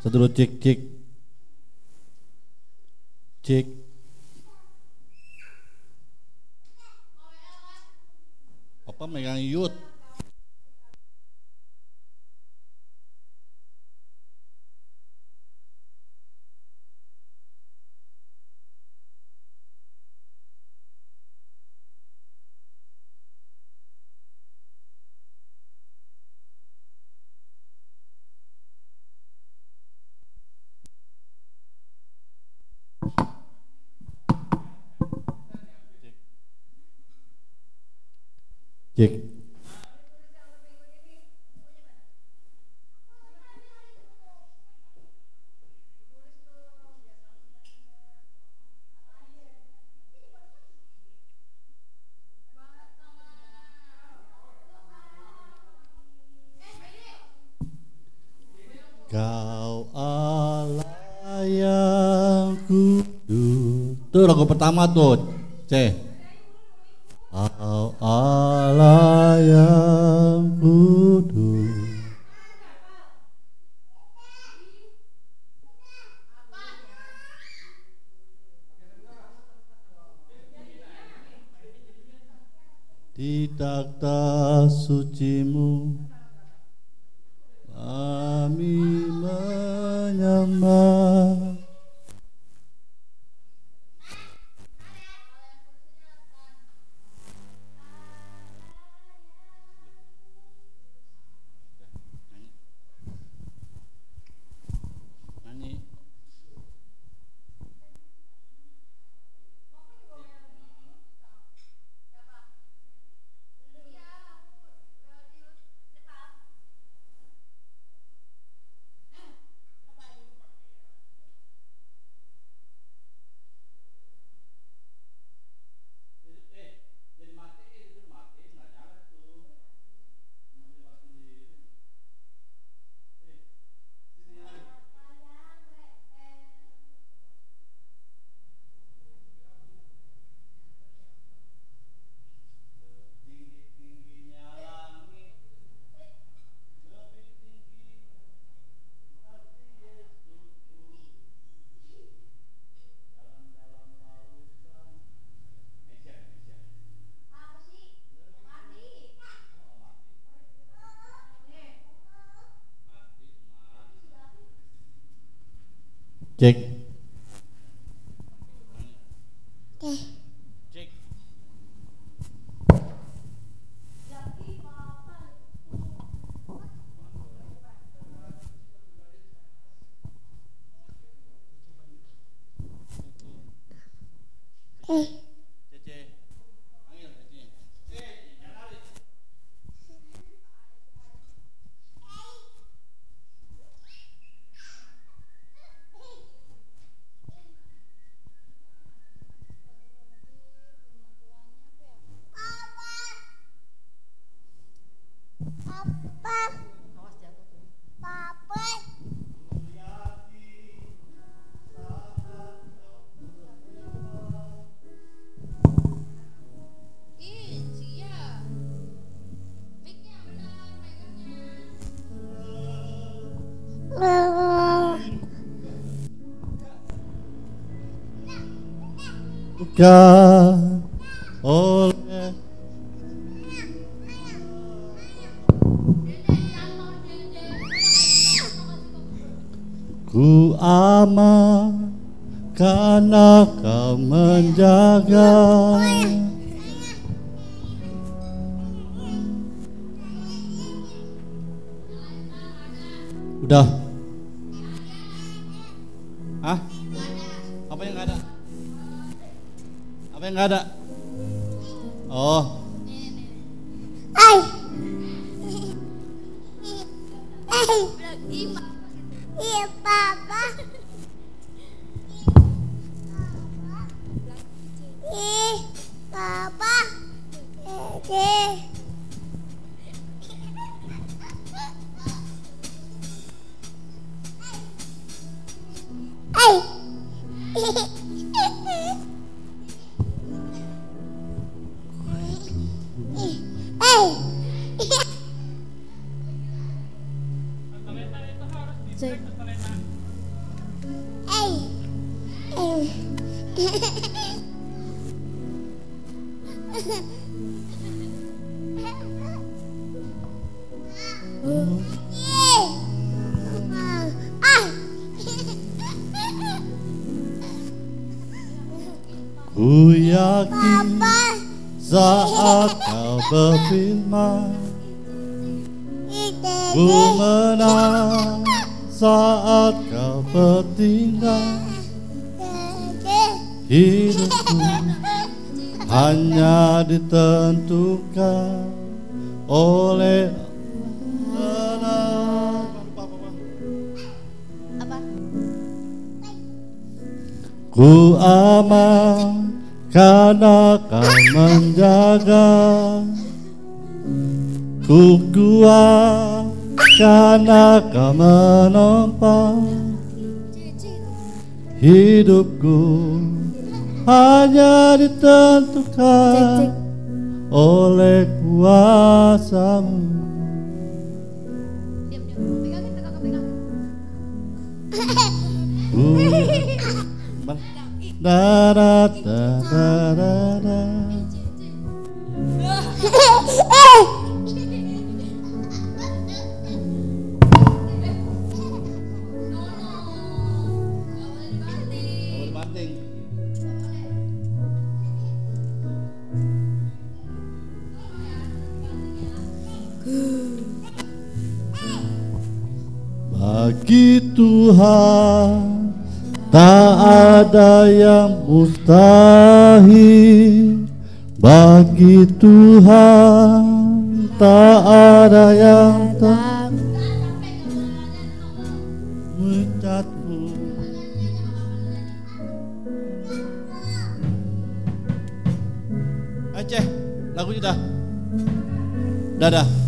satu dulu cek, cek. Cek. Papa megang yut. Cek. Kau Allah yang kudus. Itu lagu pertama tuh, C. Cek. Bukan oleh ku aman karena kau menjaga udah Rồi. Ê. Ê. ừ. Ui yakin saat kau berfirman Ku menang saat kau bertindak Hidupku hanya ditentukan oleh Apa? Ku aman karena kau menjaga Ku kuat karena kau menopang Hidupku. Hanya ditentukan oleh kuasamu. Da da da da da da Tuhan tak ada yang mustahil Bagi Tuhan tak ada yang tak mencatatmu Aceh, lagu sudah. Dadah.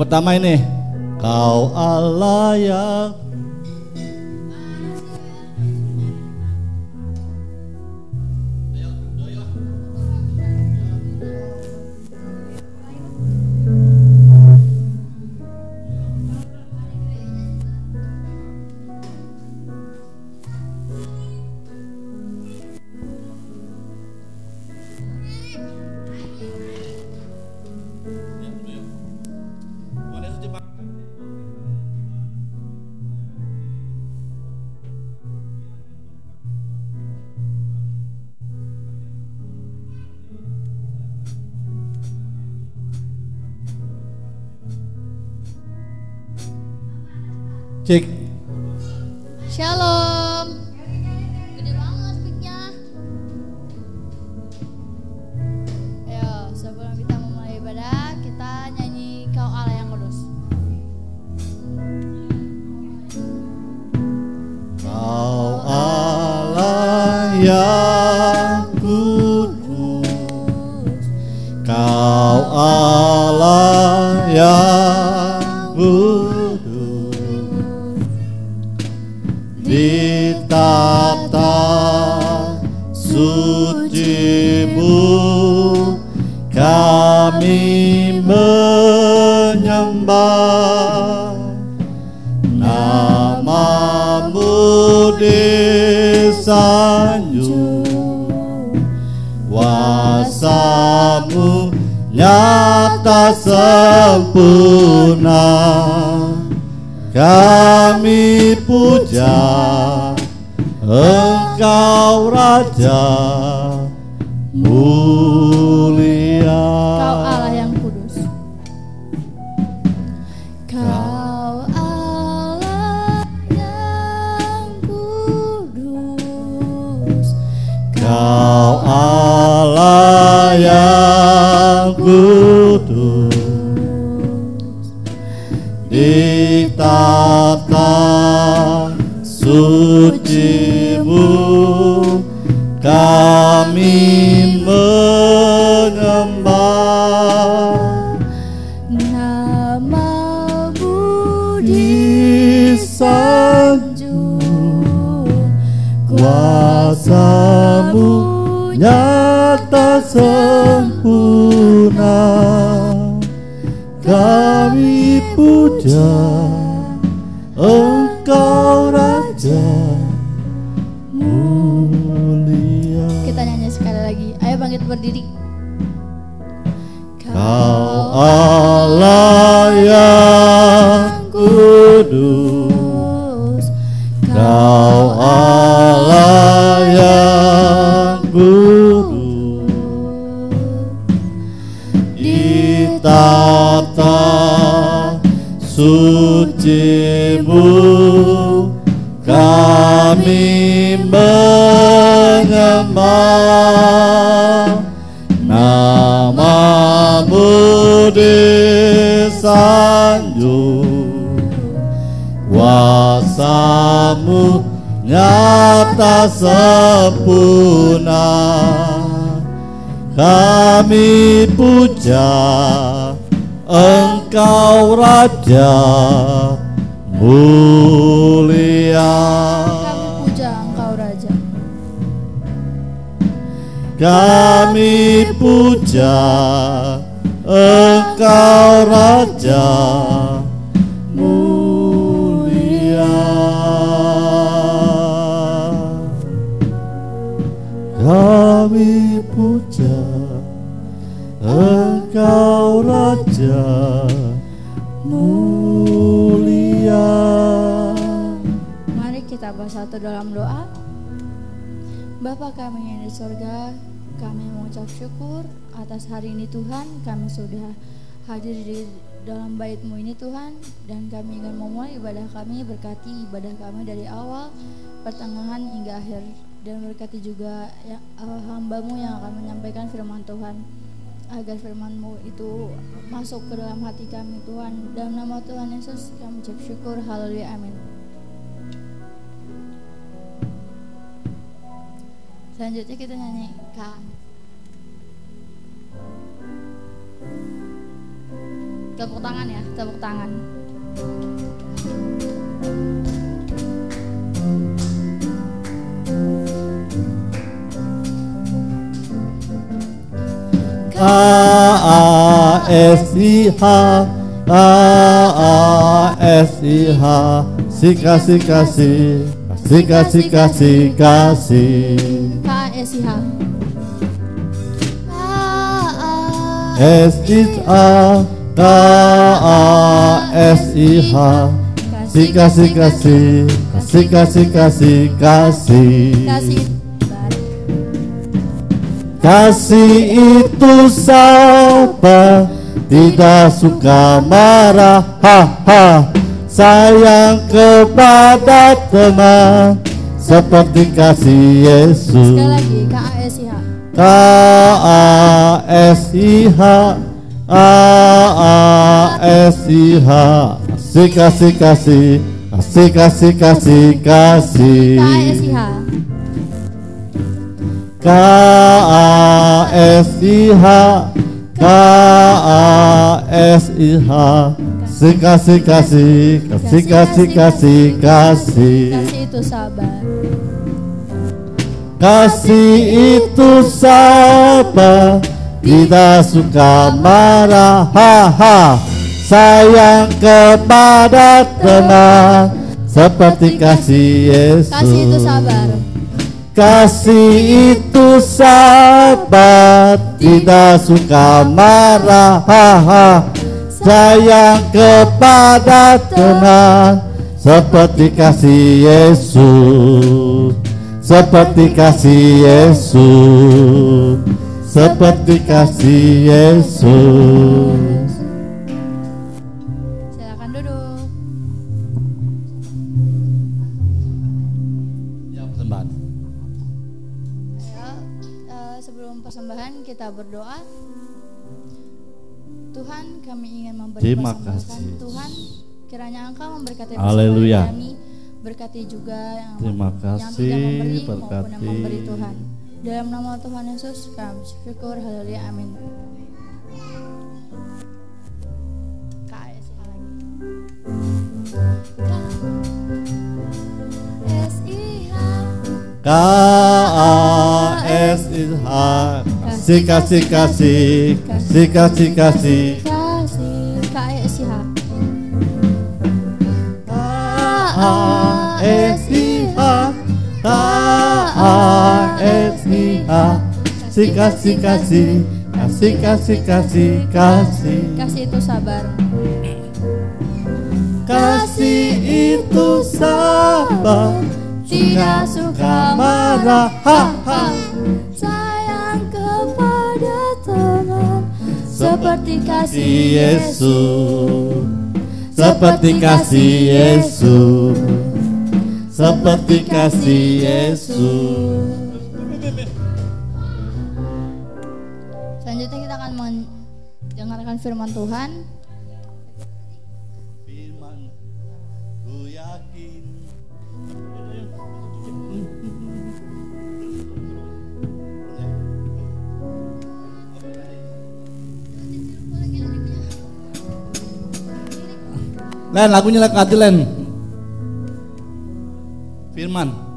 Pertama ini. Kau Allah yang Allah nyata sempurna Kami puja Engkau Raja mulia Kau Allah yang kudus. Kau Allah yang kudus. Kau Allah yang kudus di tata sucimu kami menyembah Namamu disanjung kuasamu nyata sempurna kami puja engkau raja mulia Kita nyanyi sekali lagi. Ayo bangkit berdiri. Kau Allah yang kudus sucimu kami menyembah namamu disanjung kuasamu nyata sempurna. Kami puja engkau raja mulia. Kami puja Engkau Raja. kami puja engkau raja. Mulia. Kami puja engkau raja bersatu dalam doa. Bapa kami yang di surga, kami mengucap syukur atas hari ini Tuhan, kami sudah hadir di dalam baitmu ini Tuhan. Dan kami ingin memulai ibadah kami berkati ibadah kami dari awal pertengahan hingga akhir. Dan berkati juga ya, eh, hambamu yang akan menyampaikan firman Tuhan. Agar firmanmu itu masuk ke dalam hati kami Tuhan. Dalam nama Tuhan Yesus kami ucap syukur. Haleluya amin Selanjutnya kita nyanyi Kak. Tepuk tangan ya, tepuk tangan. K-A-S-I-H K-A-S-I-H Si kasih kasih Kasih kasih kasih kasih K S I H. S-I-H K-A-S-I-H Si kasih kasih Kasih kasih kasih kasih Kasih. Kasih itu sabar Tidak suka marah ha, ha. Sayang kepada teman Seperti kasih Yesus. Sekali lagi K A S I H. K-A-S-I-H A-A-S-I-H Kasih kasih kasih. Kasih kasih kasih kasih. K A S I H. K-A-S-I-H K-A-S-I-H Kasih kasih kasih Kasih kasih kasih kasih Kasih itu sabar. Kasih itu sabar Tidak suka marah ha, ha. Sayang kepada teman Seperti kasih Yesus Kasih itu sabar. Kasih itu sabar Tidak suka marah ha, ha. Sayang kepada teman Seperti kasih Yesus seperti kasih Yesus, seperti kasih Yesus. Terima kasih. Tuhan, kiranya Engkau memberkati Haleluya. kami, berkati juga yang Terima yang kasih, tidak memberi yang berkati. memberi Tuhan. Dalam nama Tuhan Yesus, kami syukur, haleluya, amin. K A S I H kasih kasih kasih kasih kasih kasih kasih kasih kasih kasih kasih kasih kasih kasih itu sabar. Kasih itu sabar. Tidak suka marah. Ha, ha. sayang kepada teman seperti kasih Yesus seperti kasih Yesus. Seperti kasih Yesus. Selanjutnya kita akan mendengarkan firman Tuhan Len, lagunya lagu hati Len. Firman.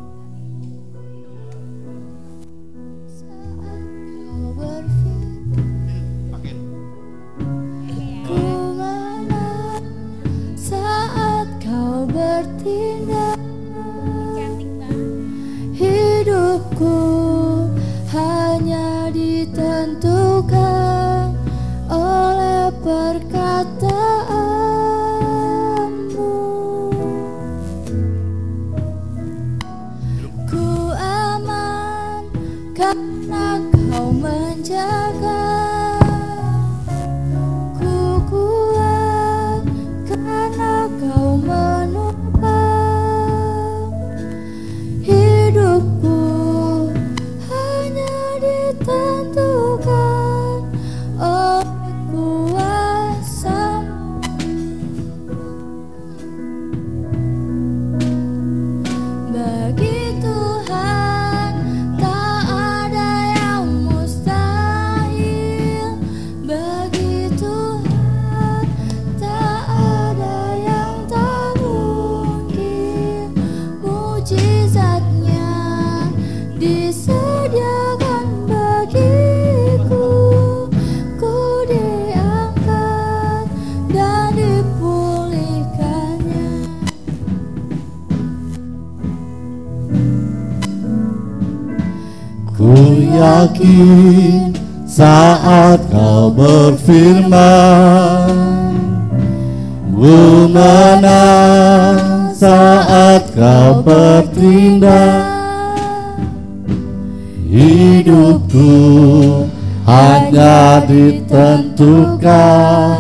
Yakin saat kau berfirman. Ku menang saat kau bertindak. Hidupku hanya ditentukan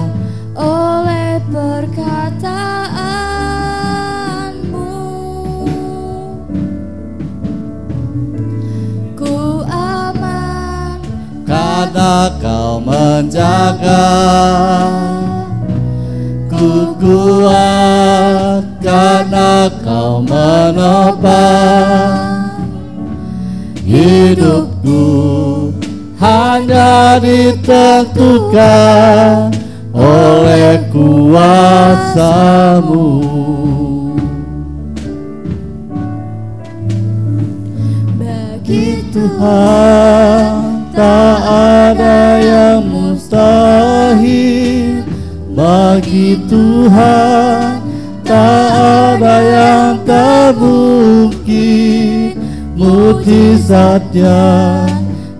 kau menjaga. Ku kuat karena kau menopang Hidupku hanya ditentukan oleh kuasamu. Bagi Tuhan tak ada yang mustahil Bagi Tuhan. Tak ada yang tak mungkin Mukjizatnya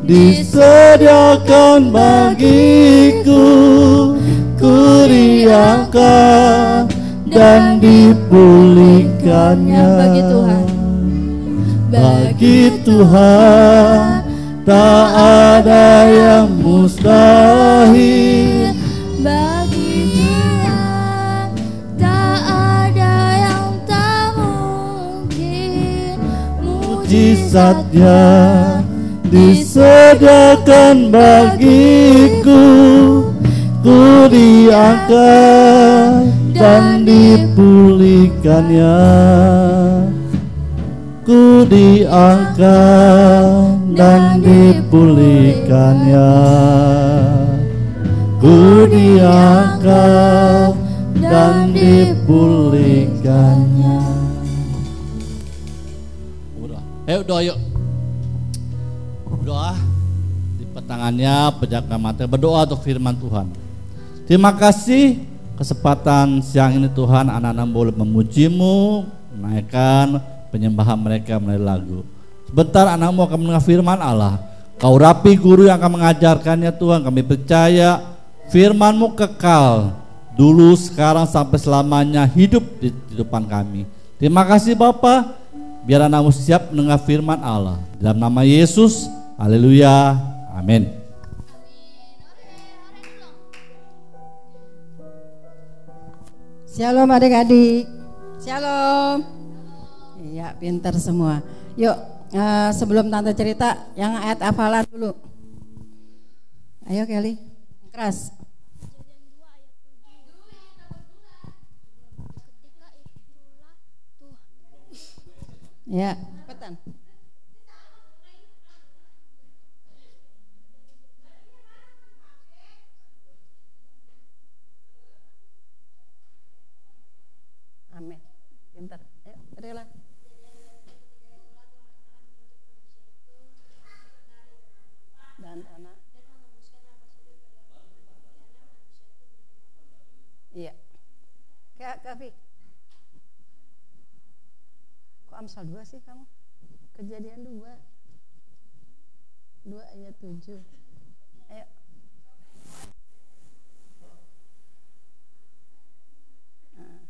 disediakan bagiku. Ku diangkat dan dipulihkannya. Bagi Tuhan. Bagi Tuhan tak ada yang mustahil. Bagi Tuhan tak ada yang tak mungkin. Mujizatnya disediakan bagiku. Ku diangkat dan dipulihkannya. Ku diangkat dan dipulihkannya diangkat dan dipulihkannya. Udah. Ayo doa yuk. Doa di tangannya pejaga mata berdoa untuk firman Tuhan. Terima kasih kesempatan siang ini Tuhan. Anak-anak boleh memujimu menaikkan penyembahan mereka melalui lagu sebentar anakmu akan mendengar firman Allah. Kau rapi guru yang akan mengajarkannya Tuhan. Kami percaya firmanmu kekal. Dulu sekarang sampai selamanya hidup di depan kami. Terima kasih Bapak biar anakmu siap mendengar firman Allah. Dalam nama Yesus. Haleluya. Amin. Shalom adik-adik. Shalom. Iya, pintar semua. Yuk, uh, sebelum tante cerita, yang ayat hafalan dulu. Ayo Kelly, keras. Ya, cepetan. Amin. Pintar. Ayo, rela. Dan anak. Iya. Kak, Kavi. Kok Amsal 2 sih kamu? Kejadian 2. 2 ayat 7. Ayo. Nah.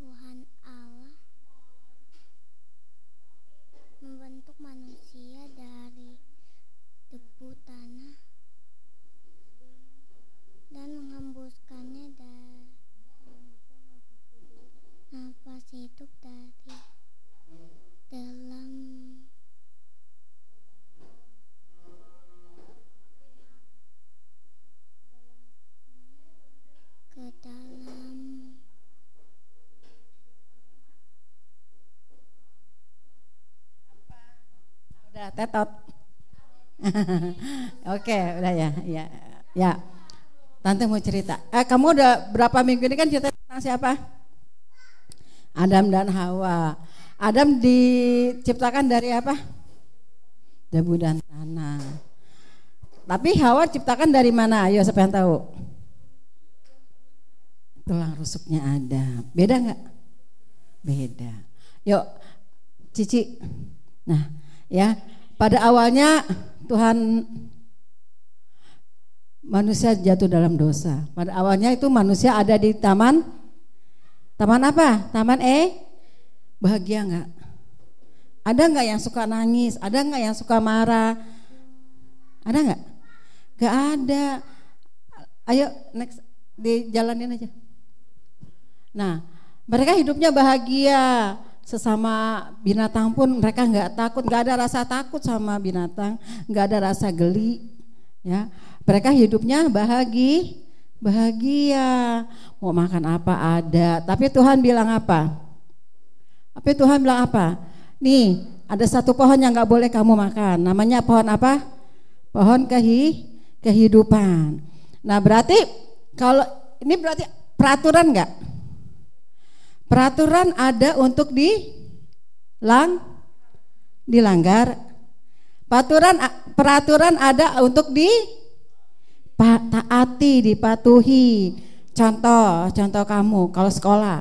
Tuhan Allah membentuk manusia dari debu tanah dan menghembuskannya dari nafas hidup dari dalam ke dalam Udah tetot. Oke, udah ya, ya, ya. Tante mau cerita. Eh, kamu udah berapa minggu ini kan cerita tentang siapa? Adam dan Hawa. Adam diciptakan dari apa? Debu dan tanah. Tapi Hawa diciptakan dari mana? Ayo siapa yang tahu? Tulang rusuknya ada. Beda nggak? Beda. Yuk, Cici. Nah, ya pada awalnya Tuhan manusia jatuh dalam dosa. Pada awalnya itu manusia ada di taman taman apa? Taman eh bahagia nggak? Ada nggak yang suka nangis? Ada nggak yang suka marah? Ada nggak? Gak ada. Ayo next dijalanin aja. Nah, mereka hidupnya bahagia sesama binatang pun mereka nggak takut, nggak ada rasa takut sama binatang, nggak ada rasa geli, ya. Mereka hidupnya bahagia, bahagia. Mau makan apa ada. Tapi Tuhan bilang apa? Tapi Tuhan bilang apa? Nih, ada satu pohon yang nggak boleh kamu makan. Namanya pohon apa? Pohon kehi, kehidupan. Nah, berarti kalau ini berarti peraturan nggak? Peraturan ada untuk dilang dilanggar. Peraturan peraturan ada untuk di taati, dipatuhi. Contoh, contoh kamu kalau sekolah.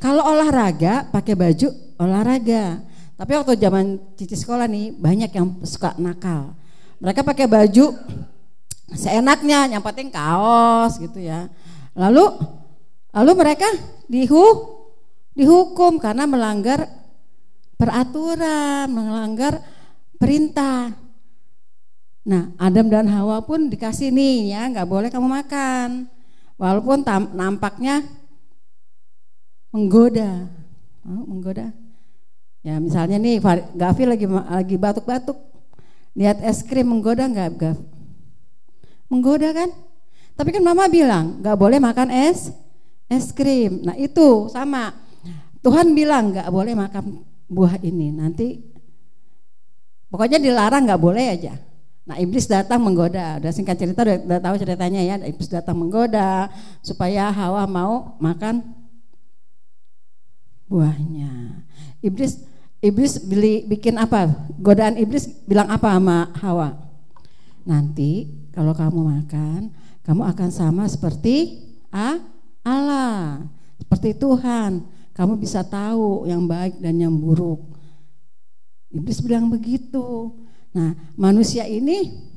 Kalau olahraga pakai baju olahraga. Tapi waktu zaman cici sekolah nih banyak yang suka nakal. Mereka pakai baju seenaknya, yang kaos gitu ya. Lalu Lalu mereka dihu, dihukum karena melanggar peraturan, melanggar perintah. Nah, Adam dan Hawa pun dikasih nih ya, nggak boleh kamu makan. Walaupun tam, nampaknya menggoda, oh, menggoda. Ya misalnya nih Gavi lagi lagi batuk-batuk, lihat es krim menggoda nggak Gav? Menggoda kan? Tapi kan Mama bilang nggak boleh makan es es krim. Nah itu sama. Tuhan bilang nggak boleh makan buah ini. Nanti pokoknya dilarang nggak boleh aja. Nah iblis datang menggoda. Udah singkat cerita udah, udah tahu ceritanya ya. Iblis datang menggoda supaya Hawa mau makan buahnya. Iblis iblis beli bikin apa? Godaan iblis bilang apa sama Hawa? Nanti kalau kamu makan, kamu akan sama seperti ah, Allah, seperti Tuhan. Kamu bisa tahu yang baik dan yang buruk. Iblis bilang begitu. Nah, manusia ini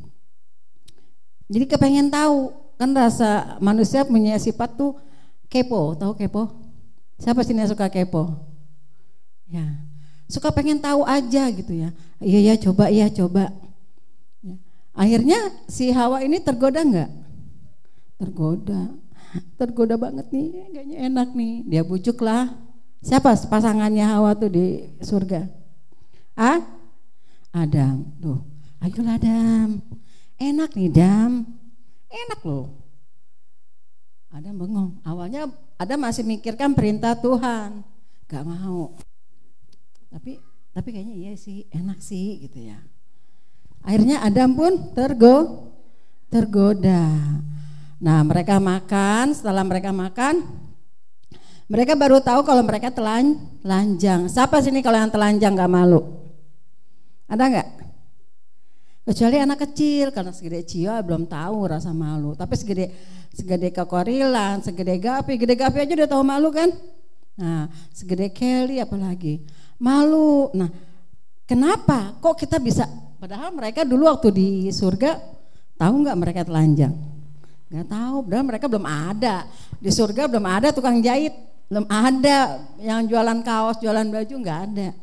jadi kepengen tahu kan rasa manusia punya sifat tuh kepo, tahu kepo? Siapa sini yang suka kepo? Ya, suka pengen tahu aja gitu ya. Iya ya coba iya coba. Ya. Akhirnya si Hawa ini tergoda nggak? Tergoda, tergoda banget nih, kayaknya enak nih. Dia bujuk lah. Siapa pasangannya Hawa tuh di surga? Ah? Adam. Tuh, ayolah Adam. Enak nih Adam. Enak loh. Adam bengong. Awalnya Adam masih mikirkan perintah Tuhan. Gak mau tapi tapi kayaknya iya sih enak sih gitu ya akhirnya Adam pun tergo tergoda nah mereka makan setelah mereka makan mereka baru tahu kalau mereka telan telanjang siapa sini kalau yang telanjang nggak malu ada nggak kecuali anak kecil karena segede Cio belum tahu rasa malu tapi segede segede kekorilan segede Gapi gede Gapi aja udah tahu malu kan nah segede Kelly apalagi malu. Nah, kenapa? Kok kita bisa? Padahal mereka dulu waktu di surga tahu nggak mereka telanjang? Nggak tahu. Padahal mereka belum ada di surga belum ada tukang jahit, belum ada yang jualan kaos, jualan baju nggak ada.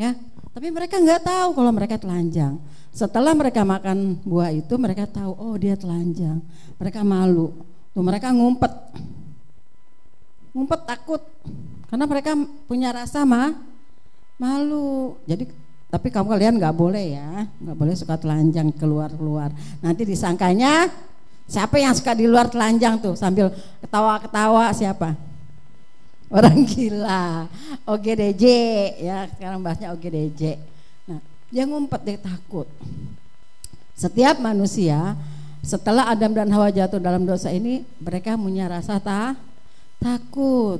Ya, tapi mereka nggak tahu kalau mereka telanjang. Setelah mereka makan buah itu, mereka tahu, oh dia telanjang. Mereka malu. Tuh mereka ngumpet, ngumpet takut, karena mereka punya rasa mah malu. Jadi tapi kamu kalian nggak boleh ya, nggak boleh suka telanjang keluar keluar. Nanti disangkanya siapa yang suka di luar telanjang tuh sambil ketawa-ketawa siapa? Orang gila, OGDJ ya sekarang bahasnya OGDJ. Nah dia ngumpet dia takut. Setiap manusia setelah Adam dan Hawa jatuh dalam dosa ini mereka punya rasa tak takut,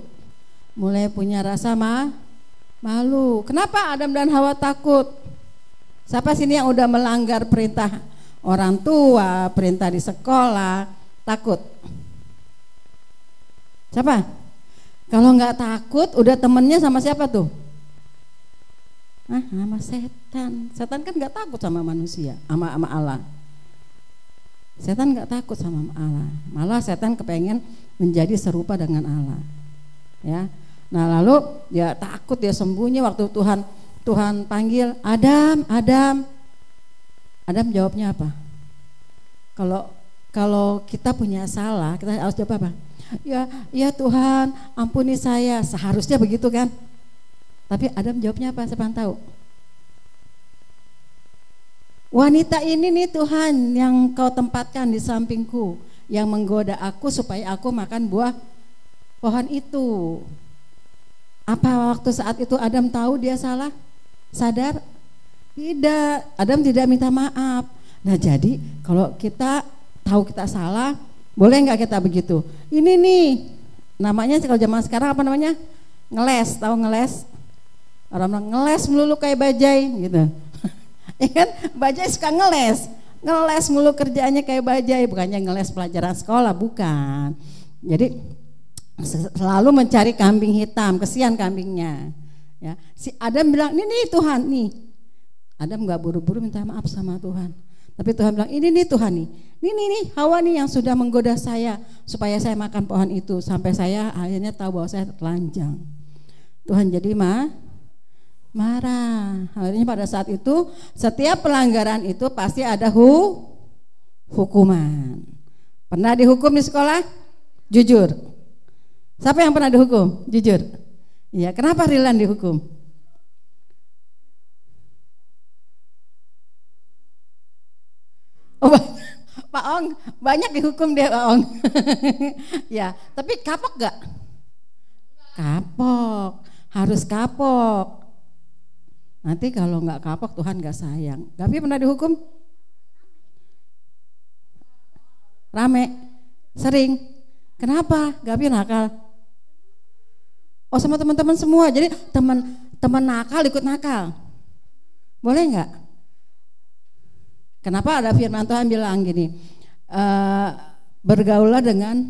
mulai punya rasa mah Malu. Kenapa Adam dan Hawa takut? Siapa sini yang udah melanggar perintah orang tua, perintah di sekolah, takut? Siapa? Kalau nggak takut, udah temennya sama siapa tuh? Ah, sama setan. Setan kan nggak takut sama manusia, sama sama Allah. Setan nggak takut sama Allah. Malah setan kepengen menjadi serupa dengan Allah. Ya, Nah lalu dia takut dia sembunyi waktu Tuhan Tuhan panggil Adam, Adam. Adam jawabnya apa? Kalau kalau kita punya salah, kita harus jawab apa? Ya, ya Tuhan, ampuni saya. Seharusnya begitu kan? Tapi Adam jawabnya apa? Siapa yang tahu? Wanita ini nih Tuhan yang kau tempatkan di sampingku yang menggoda aku supaya aku makan buah pohon itu. Apa waktu saat itu Adam tahu dia salah? Sadar? Tidak. Adam tidak minta maaf. Nah jadi kalau kita tahu kita salah, boleh nggak kita begitu? Ini nih, namanya kalau zaman sekarang apa namanya? Ngeles, tahu ngeles? Orang bilang ngeles melulu kayak bajai gitu. ya kan? Bajai suka ngeles. Ngeles mulu kerjaannya kayak bajai, bukannya ngeles pelajaran sekolah, bukan. Jadi selalu mencari kambing hitam, kesian kambingnya. Ya, si Adam bilang, "Ini nih Tuhan nih." Adam nggak buru-buru minta maaf sama Tuhan. Tapi Tuhan bilang, ini nih Tuhan nih, ini nih, nih Hawa nih yang sudah menggoda saya supaya saya makan pohon itu sampai saya akhirnya tahu bahwa saya telanjang. Tuhan jadi mah marah. Akhirnya pada saat itu setiap pelanggaran itu pasti ada hu hukuman. Pernah dihukum di sekolah? Jujur. Siapa yang pernah dihukum? Jujur. Iya, kenapa Rilan dihukum? Oh, Pak Ong banyak dihukum dia Pak Ong. ya, tapi kapok gak? Kapok, harus kapok. Nanti kalau nggak kapok Tuhan nggak sayang. Tapi pernah dihukum? Rame, sering. Kenapa? Gapi nakal. Oh sama teman-teman semua. Jadi teman teman nakal ikut nakal. Boleh nggak? Kenapa ada firman Tuhan bilang gini, e, bergaulah dengan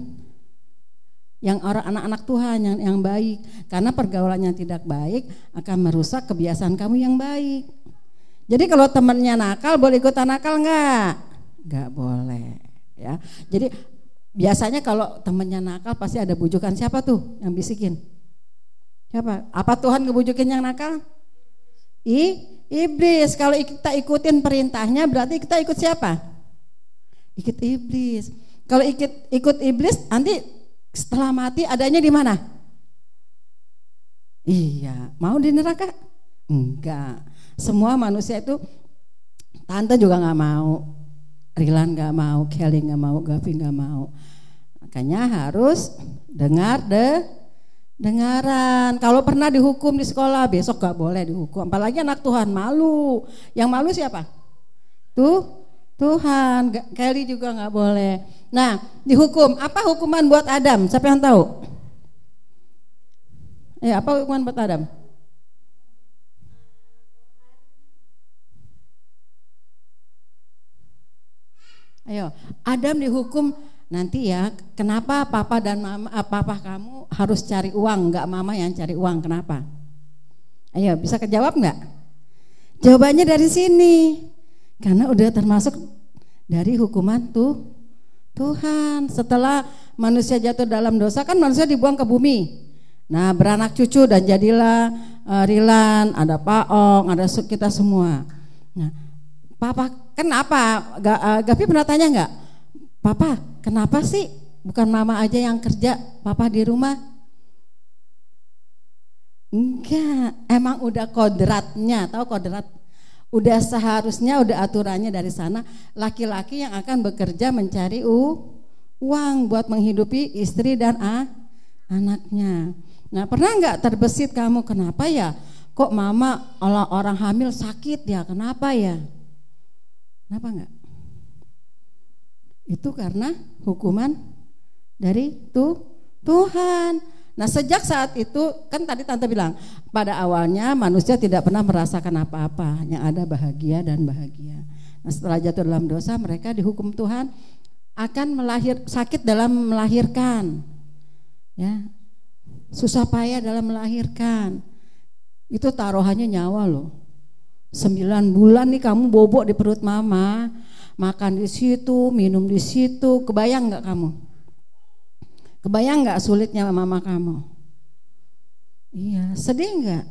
yang orang anak-anak Tuhan yang yang baik, karena pergaulannya tidak baik akan merusak kebiasaan kamu yang baik. Jadi kalau temannya nakal boleh ikutan nakal nggak? Nggak boleh, ya. Jadi biasanya kalau temannya nakal pasti ada bujukan siapa tuh yang bisikin? Siapa? Apa Tuhan ngebujukin yang nakal? I iblis. Kalau kita ikutin perintahnya berarti kita ikut siapa? Ikut iblis. Kalau ikut ikut iblis nanti setelah mati adanya di mana? Iya, mau di neraka? Enggak. Semua manusia itu tante juga nggak mau, Rilan nggak mau, Kelly nggak mau, Gavi nggak mau. Makanya harus dengar deh dengaran. Kalau pernah dihukum di sekolah, besok gak boleh dihukum. Apalagi anak Tuhan malu. Yang malu siapa? Tuh Tuhan. Kelly juga gak boleh. Nah, dihukum. Apa hukuman buat Adam? Siapa yang tahu? Ya, apa hukuman buat Adam? Ayo, Adam dihukum nanti ya kenapa papa dan mama eh, papa kamu harus cari uang nggak mama yang cari uang kenapa? Ayo bisa kejawab nggak? Jawabannya dari sini. Karena udah termasuk dari hukuman tuh Tuhan. Setelah manusia jatuh dalam dosa kan manusia dibuang ke bumi. Nah beranak cucu dan jadilah uh, Rilan ada Paong ada kita semua. Nah papa kenapa? Uh, Gapi pernah tanya nggak? Papa Kenapa sih bukan mama aja yang kerja, papa di rumah? Enggak, emang udah kodratnya, tahu kodrat? Udah seharusnya, udah aturannya dari sana, laki-laki yang akan bekerja mencari u, uang buat menghidupi istri dan ah, anaknya. Nah pernah nggak terbesit kamu kenapa ya? Kok mama orang hamil sakit ya? Kenapa ya? Kenapa nggak? Itu karena hukuman dari tu, Tuhan. Nah sejak saat itu kan tadi tante bilang pada awalnya manusia tidak pernah merasakan apa-apa, yang ada bahagia dan bahagia. Nah setelah jatuh dalam dosa mereka dihukum Tuhan akan melahir sakit dalam melahirkan, ya susah payah dalam melahirkan. Itu taruhannya nyawa loh. Sembilan bulan nih kamu bobok di perut mama, makan di situ, minum di situ, kebayang nggak kamu? Kebayang nggak sulitnya mama kamu? Iya, sedih nggak?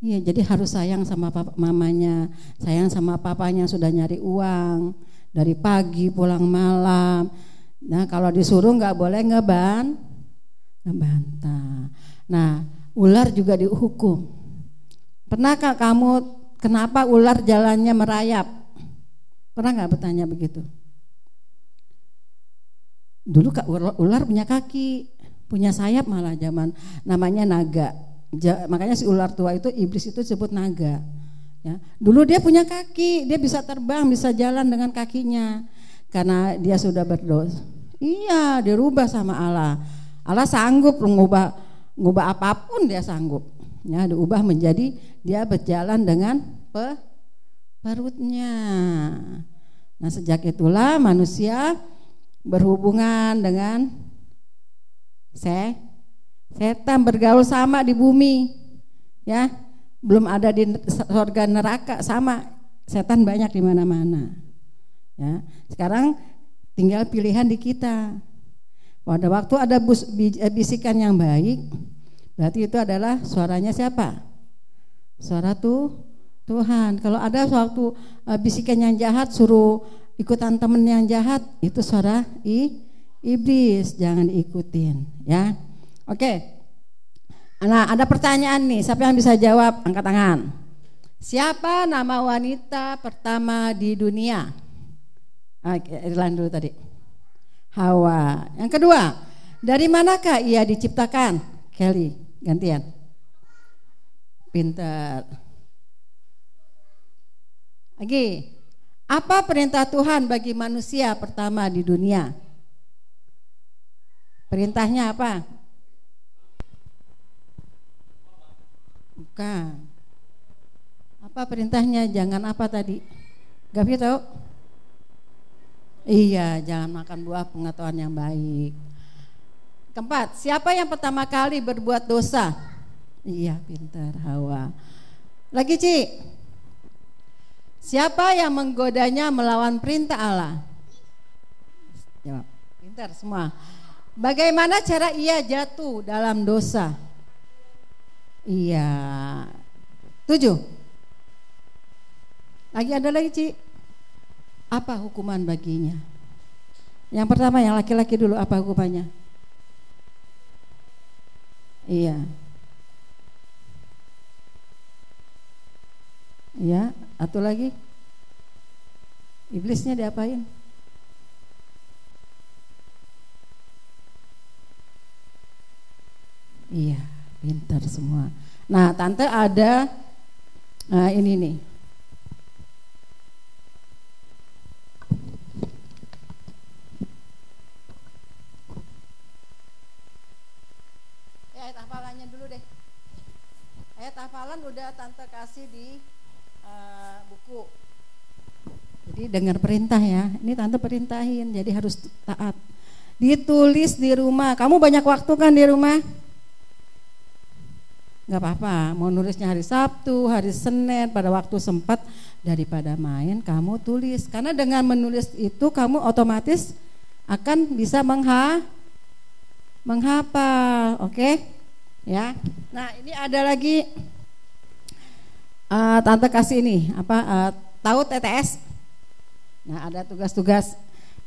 Iya, jadi harus sayang sama papa, mamanya, sayang sama papanya sudah nyari uang dari pagi pulang malam. Nah, kalau disuruh nggak boleh ngeban, ngebantah. Nah, ular juga dihukum. Pernahkah kamu kenapa ular jalannya merayap? Pernah nggak bertanya begitu? Dulu kak ular punya kaki, punya sayap malah zaman namanya naga. Ja, makanya si ular tua itu iblis itu disebut naga. Ya. Dulu dia punya kaki, dia bisa terbang, bisa jalan dengan kakinya karena dia sudah berdosa. Iya, dirubah sama Allah. Allah sanggup mengubah mengubah apa pun dia sanggup. Ya, diubah menjadi dia berjalan dengan pe, perutnya. Nah sejak itulah manusia berhubungan dengan se setan bergaul sama di bumi ya belum ada di surga neraka sama setan banyak di mana-mana. Ya, sekarang tinggal pilihan di kita. Pada waktu ada bus, eh, bisikan yang baik, berarti itu adalah suaranya siapa? Suara tuh Tuhan. Kalau ada suatu uh, bisikan yang jahat suruh ikutan temen yang jahat, itu suara i, iblis, jangan diikutin ya. Oke. Nah, ada pertanyaan nih, siapa yang bisa jawab? Angkat tangan. Siapa nama wanita pertama di dunia? Ah, Irlan dulu tadi. Hawa. Yang kedua, dari manakah ia diciptakan? Kelly, gantian. Pintar. Lagi, apa perintah Tuhan bagi manusia pertama di dunia? Perintahnya apa? Bukan. Apa perintahnya? Jangan apa tadi? Gavi tahu? Iya, jangan makan buah pengetahuan yang baik. Keempat, siapa yang pertama kali berbuat dosa? Iya, pintar Hawa. Lagi, Ci. Siapa yang menggodanya melawan perintah Allah? Jawab. Pintar semua. Bagaimana cara ia jatuh dalam dosa? Iya. Tujuh. Lagi ada lagi, Ci. Apa hukuman baginya? Yang pertama yang laki-laki dulu apa hukumannya? Iya. Iya, atau lagi? Iblisnya diapain? Iya, pintar semua. Nah, tante ada nah ini nih. Ya, ayat dulu deh. Ayat hafalan udah tante kasih di buku. Jadi dengar perintah ya. Ini tante perintahin, jadi harus taat. Ditulis di rumah. Kamu banyak waktu kan di rumah? Gak apa-apa, mau nulisnya hari Sabtu, hari Senin, pada waktu sempat daripada main, kamu tulis. Karena dengan menulis itu kamu otomatis akan bisa mengha menghafal, oke? Okay? Ya. Nah, ini ada lagi uh, tante kasih ini apa uh, tahu TTS? Nah, ada tugas-tugas.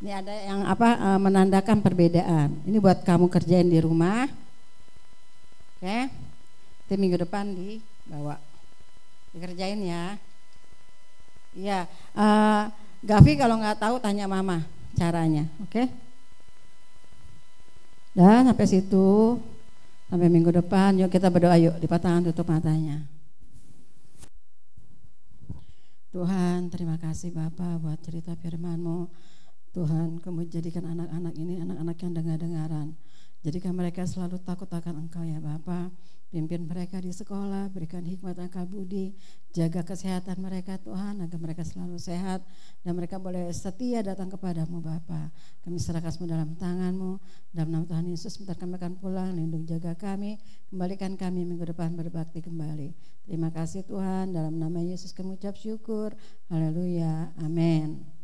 Ini ada yang apa uh, menandakan perbedaan. Ini buat kamu kerjain di rumah. Oke. Okay? Nanti minggu depan dibawa. Dikerjain ya. Iya, uh, Gavi kalau nggak tahu tanya mama caranya, oke? Okay? Dan sampai situ, sampai minggu depan, yuk kita berdoa yuk, di tangan tutup matanya. Tuhan, terima kasih Bapak buat cerita firman-Mu. Tuhan, kamu jadikan anak-anak ini anak-anak yang dengar-dengaran. Jadikan mereka selalu takut akan Engkau ya Bapak. Pimpin mereka di sekolah, berikan hikmat akal budi, jaga kesehatan mereka Tuhan agar mereka selalu sehat dan mereka boleh setia datang kepadamu Bapa. Kami serahkan semua dalam tanganmu, dalam nama Tuhan Yesus sebentar kami akan pulang, lindung jaga kami, kembalikan kami minggu depan berbakti kembali. Terima kasih Tuhan, dalam nama Yesus kami ucap syukur. Haleluya, amin.